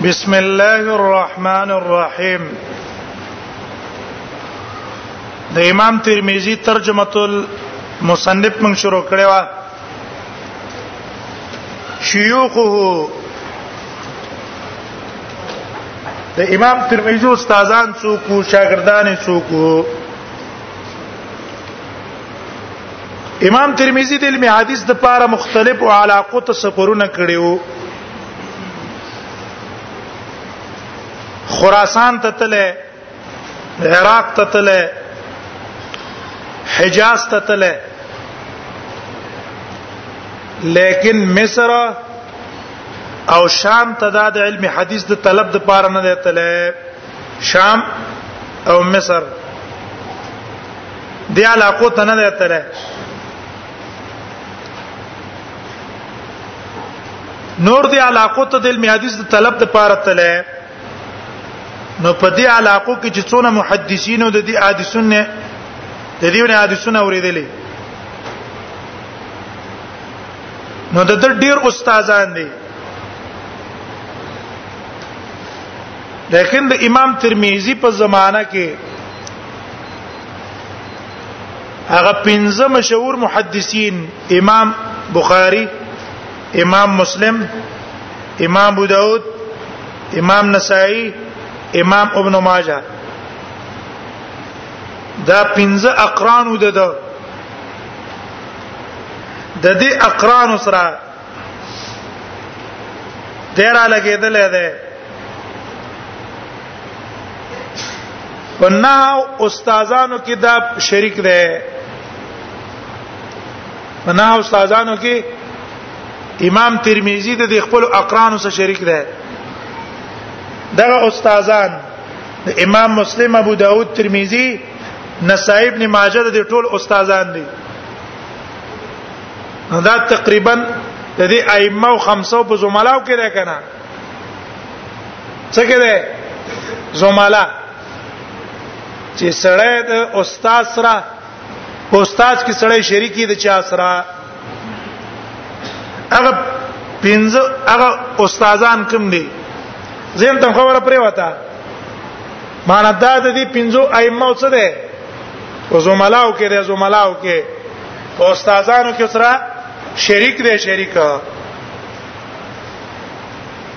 بسم الله الرحمن الرحیم د امام ترمذی ترجمه المصنف من شروع کړي وا شيوخه د امام ترمذی استادان څوک شاګردان څوک امام ترمذی د علم حدیث د پاره مختلف او علاقو ته سفرونه کړیو خراسان ته تله عراق ته تله حجاز ته تله لیکن مصر او شام ته د علم حدیث د طلب د پاره نه دی تله شام او مصر دی علاقو ته نه دی تللی نور دی علاقو ته د علم حدیث د طلب د پاره تللی نو په دې علاقو کې چې څونه محدثین او د دې حدیثونه د دې ونه حدیثونه اوریدلې نو د ډېر استادان دي لیکن د امام ترمذی په زمانہ کې هغه پنځه مشهور محدثین امام بخاری امام مسلم امام ابو داود امام نسائی امام ابن ماجه دا پنځه اقران ود د دې اقران سره تیرا لګیدل دی پنه استادانو کې دا شریک دی پنه استادانو کې امام ترمذی د خپل اقران سره شریک دی دغه استادان د امام مسلم ابو داود ترمذی نسائی ابن ماجه د ټول استادان دي نو دا تقریبا د دې ائمه او خمسو په زملاو کې ده کنه څه کې ده زملا چې سړی د استاد سره استاد کې سړی شریکی د چا سره هغه پنځه هغه استادان کوم دي زم ته خبره پرې وتا معنی دا د دې پنځو ائمه څه ده او زملاو کې ده زملاو کې په استادانو کې سره شریک دی شریک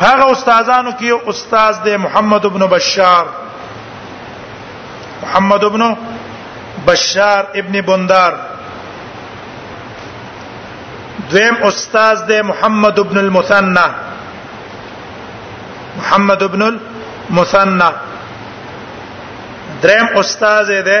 هغه استادانو کې استاد دی محمد ابن بشار محمد ابن بشار ابن بندار دویم استاد دی محمد ابن المثنى محمد ابن المثنى دریم استاد دی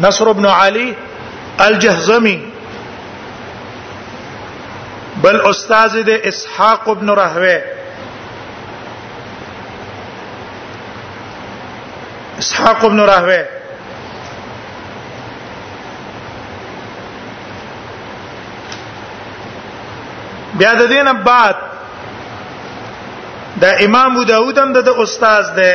نصر ابن علي الجهزمي بل استاد د اسحاق ابن راهوی اسحاق ابن راهوی بیا د دینه بعد د امام ابو داود هم د استاد ده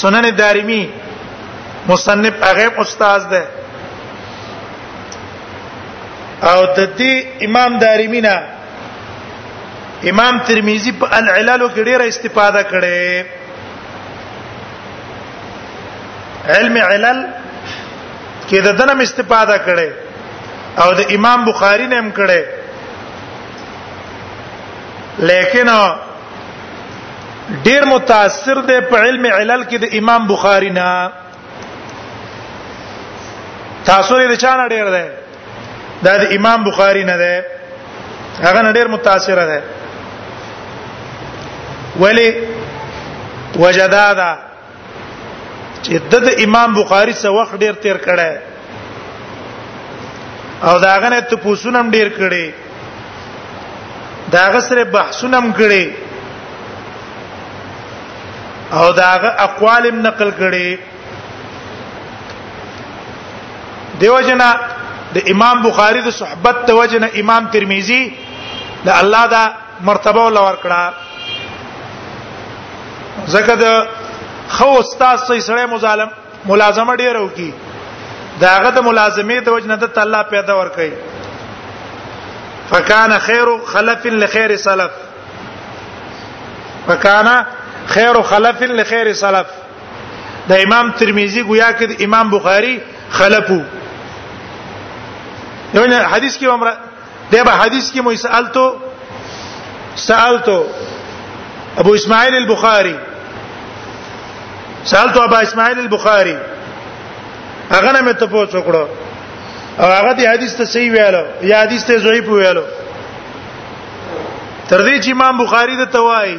سنن دارمی مصنف هغه استاد ده او د دې امام دارمی نه امام ترمذی په العلل کې ډیره استفاده کړي علم علل کې د دنم استفاده کړي او د امام بخاری نه هم کړي لیکن ډیر متاثر دی په علم علل کې د امام بخاری نه تاثر یې چانه ډیر دی دا د امام بخاری نه دی هغه نه ډیر متاثر دی ولی وجدادا چې د امام بخاری سره وخت ډیر تیر کړي او داغه نه ته پوسونم ډیر کړي داغه سره بحثونم کړي او داغه اقوالم نقل کړي دیو جنا د امام بخاری د صحبت د وجنه امام ترمذی د الله دا مرتبه ول ورکړه زکه د خو استاد سي سره مظالم ملازمه ډیر وکي داغه د ملازمه د وجنه د الله پیدا ور کوي فکان خیر خلف لخير سلف فکان خیر خلف لخير سلف د امام ترمذی گویا کې د امام بخاری خلفو یو حدیث کې عمره دی به حدیث کې مو سالتو سالتو ابو اسماعیل البخاری سالتو ابو اسماعیل البخاری هغه نه مې ته پوښتنه وکړه او هغه دې حدیث ته صحیح ویاله یا حدیث ته ضعیف ویاله تر دې چې امام بخاری د توای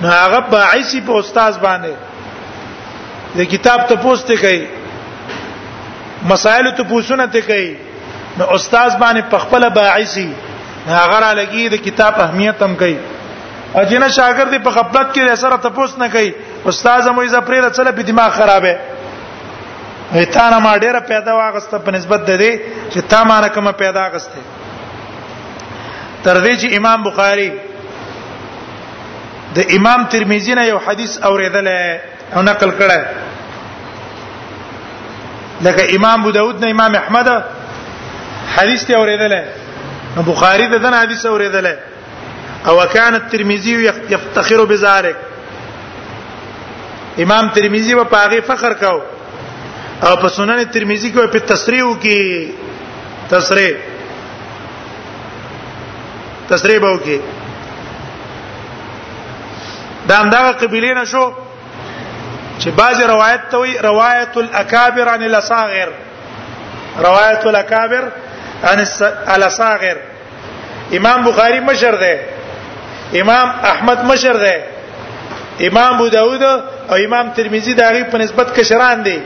نو هغه باعث په استاد باندې د کتاب ته پوسټ کوي مسائل ته پوښتنه ته کوي نو استاد باندې په خپل باعثي هغه را لګي د کتاب اهمیت هم کوي او جنہ شاګرد په غفلت کې سره ته پوسټ نه کوي استاد مو یې زپرې د چله په دماغ خرابې ایتانه ما ډیره پیدا واغسته په نسبت ده دي چې تا ما نه کومه پیدا غسته تر دې چې امام بخاری د امام ترمذی نه یو حدیث اوریدل او نقل کړه لکه امام ابو داود نه امام احمد حدیث ته اوریدل نو بخاری د دن حدیث اوریدل او کان الترمذی یفتخر بذلک امام ترمذی په پاغه فخر کاو او په سنن ترمذی کې په تصریح کې تصریح تصریح به وکي دا همدغه قبيله نشو چې بعضی روایت ته وي روایت الاکابر عن الاصاغر روایت الاکابر عن الاصاغر امام بخاری مشر دی امام احمد مشر دی امام ابو داود او امام ترمذی دا غي په نسبت کشران دي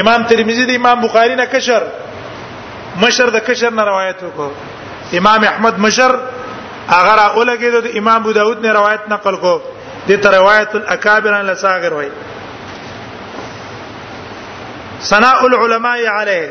امام ترمذی د امام بخاری نه کشر مشر د کشر نه روایت وکړو امام احمد مشر اگر اولګه د امام ابو داود نه روایت نقل کو د ته روایت الاکابر عن الاصاغر وای ثناء العلماء علیه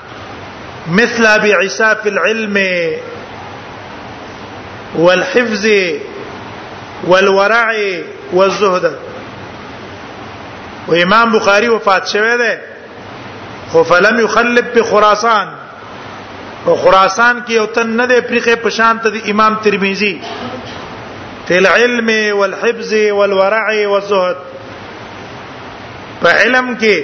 مثل ابي عيسى في العلم والحفظ والورع والزهد و امام بخاری وفات شوه دی خو فلم يخلف په خراسان او خراسان کې یو تن نه دی پرخه پشان ته د امام ترمذی فی العلم والحفظ والورع والزهد په علم کې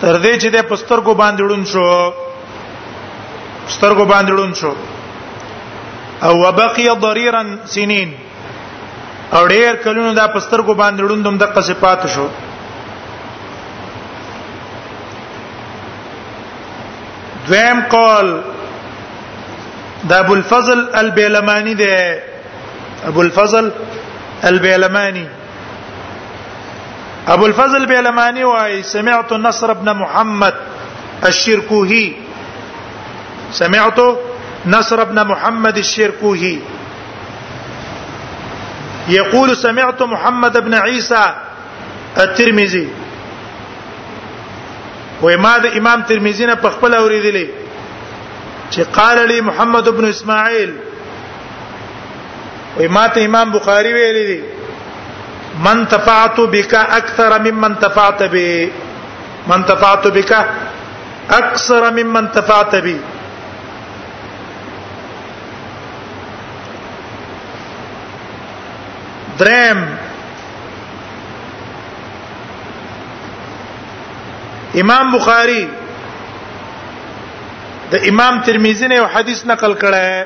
تر دې چې د پسترګو باندې ړون شو پسترګو باندې ړون شو او وبقي ضريرا سنين او ډېر کلونو دا پسترګو باندې ړون دوم د قصې پات شو دویم قول د ابو الفضل البیلمانی دی ابو الفضل البیلمانی ابو الفضل بیلمانی وای سمعت نصر ابن محمد الشرکوهی سمعت نصر ابن محمد الشرکوهی يقول سمعت محمد بن عيسى الترمذي وما د امام ترمذی نه په خپل اوریدلې چې قال لي محمد بن اسماعيل وای ماته امام بخاری ویل دي من تفعت بك اكثر ممن تفعت به من تفعت بك اكثر ممن تفعت به درم امام بخاری د امام ترمذی نه یو حدیث نقل کړی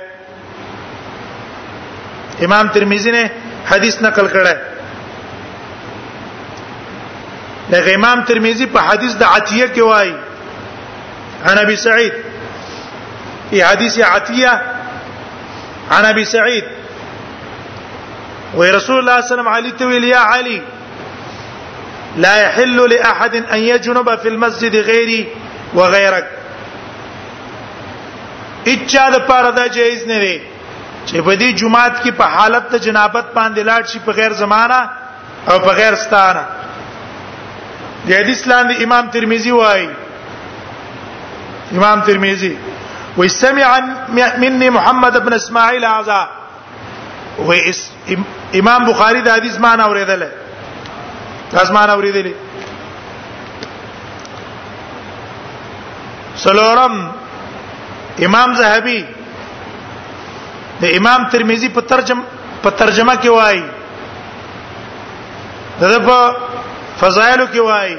امام ترمذی نه حدیث نقل کړه دغه امام ترمذی په حدیث د عتیه کې وایي عن ابي سعيد في حديث عتيه عن ابي سعيد وي رسول الله صلى الله عليه وسلم علي تويل يا علي لا يحل لاحد ان يجنب في المسجد غيري وغيرك اچا د پاره دا جایز نه دی چې په دې جمعات کې په حالت د جنابت باندې لاړ شي په غیر زمانہ او په غیر ستاره د حدیث لاندې امام ترمذی وایي امام ترمذی وسمع مني محمد بن اسماعيل هذا و امام بخاری د حدیث معنی اوریدل تاسو معنی اوریدل سلورم امام زهبي د امام ترمذی په ترجم په ترجمه کې وایي دغه په فضایلو کې وایي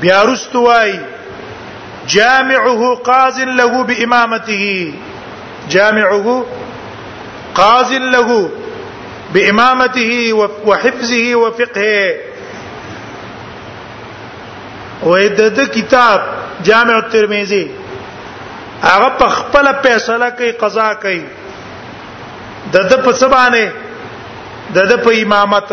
بیا رستوای جامعه قاض له بامامته جامعه قاض له بامامته وحفظه وفقهه وې د د کتاب جامع الترمذی هغه په خپل فیصله کوي قضا کوي د د په سبانه د د په امامت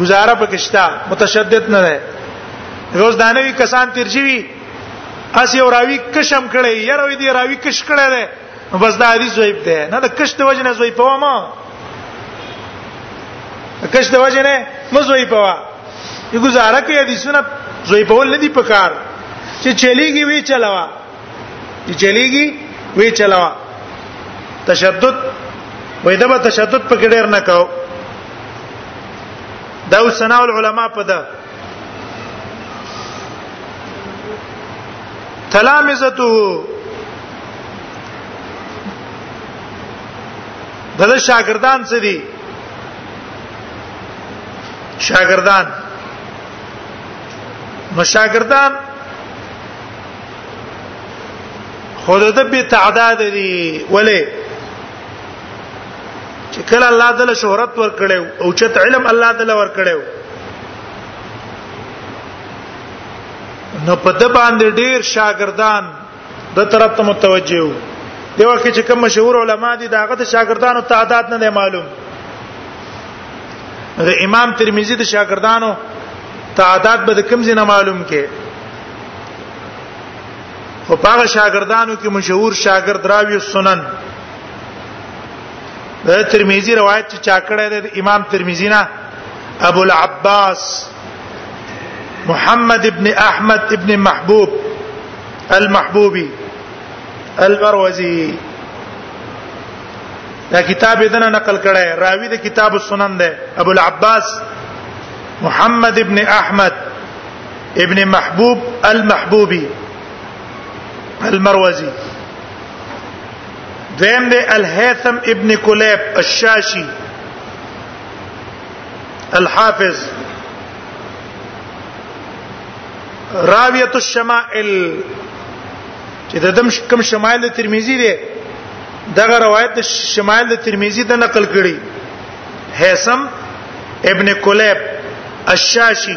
گزاره پکشتا متشدد نه ده روز دانوي کسان تیر شي اسی او راوی کشم کړي یره دی راوی کش کړي ده بس دا حدیث ضعیف ده نه د کش د وجه نه ضعیف و ما کش د وجه نه مزوی په وا یو گزاره کوي حدیثونه ضعیف ول نه دی پکار چې چلیږي وی چلاوه چې چلیږي وی چلاوا تشدد وې دا به تشدد په کې ډېر نه کاو دا وسنا العلماء په ده تلامذته دغه شاګردان څه دي شاګردان نو شاګردان خود د به تعداد دی ولی چې کله الله تعالی شهرت ورکړي او چې علم الله تعالی ورکړي نو په د باندې ډیر شاګردان د طرف ته متوجه وو دی وخت چې کوم مشهور علما دي داغه د شاګردانو تعداد نه معلوم د امام ترمذی د شاګردانو تعداد به کوم ځای نه معلوم کې او پاغه شاګردانو کې مشهور شاګرد راوی سنن د ترمذی روایت چې چا کړی د امام ترمذی نه ابو العباس محمد ابن احمد ابن محبوب المحبوبي المروزي دا کتاب دنه نقل کړه راوی د کتاب السنن ده ابو العباس محمد ابن احمد ابن محبوب المحبوبي المروزي دویم دی الهیثم ابن کلیب الشاشی الحافظ راویه الشمائل چې د دم کوم شمائل د ترمذی دی دغه روایت د شمائل د ترمذی د نقل کړي هیثم ابن کلیب الشاشی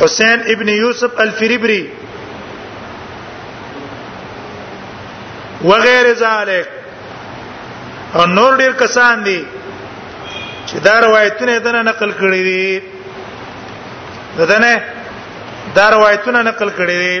حسین ابن یوسف الفریبری وغیر ذالک او نور ډیر کسان دي چې دا روایتونه دنه نقل کړی دي دنه دا روایتونه نقل کړی دي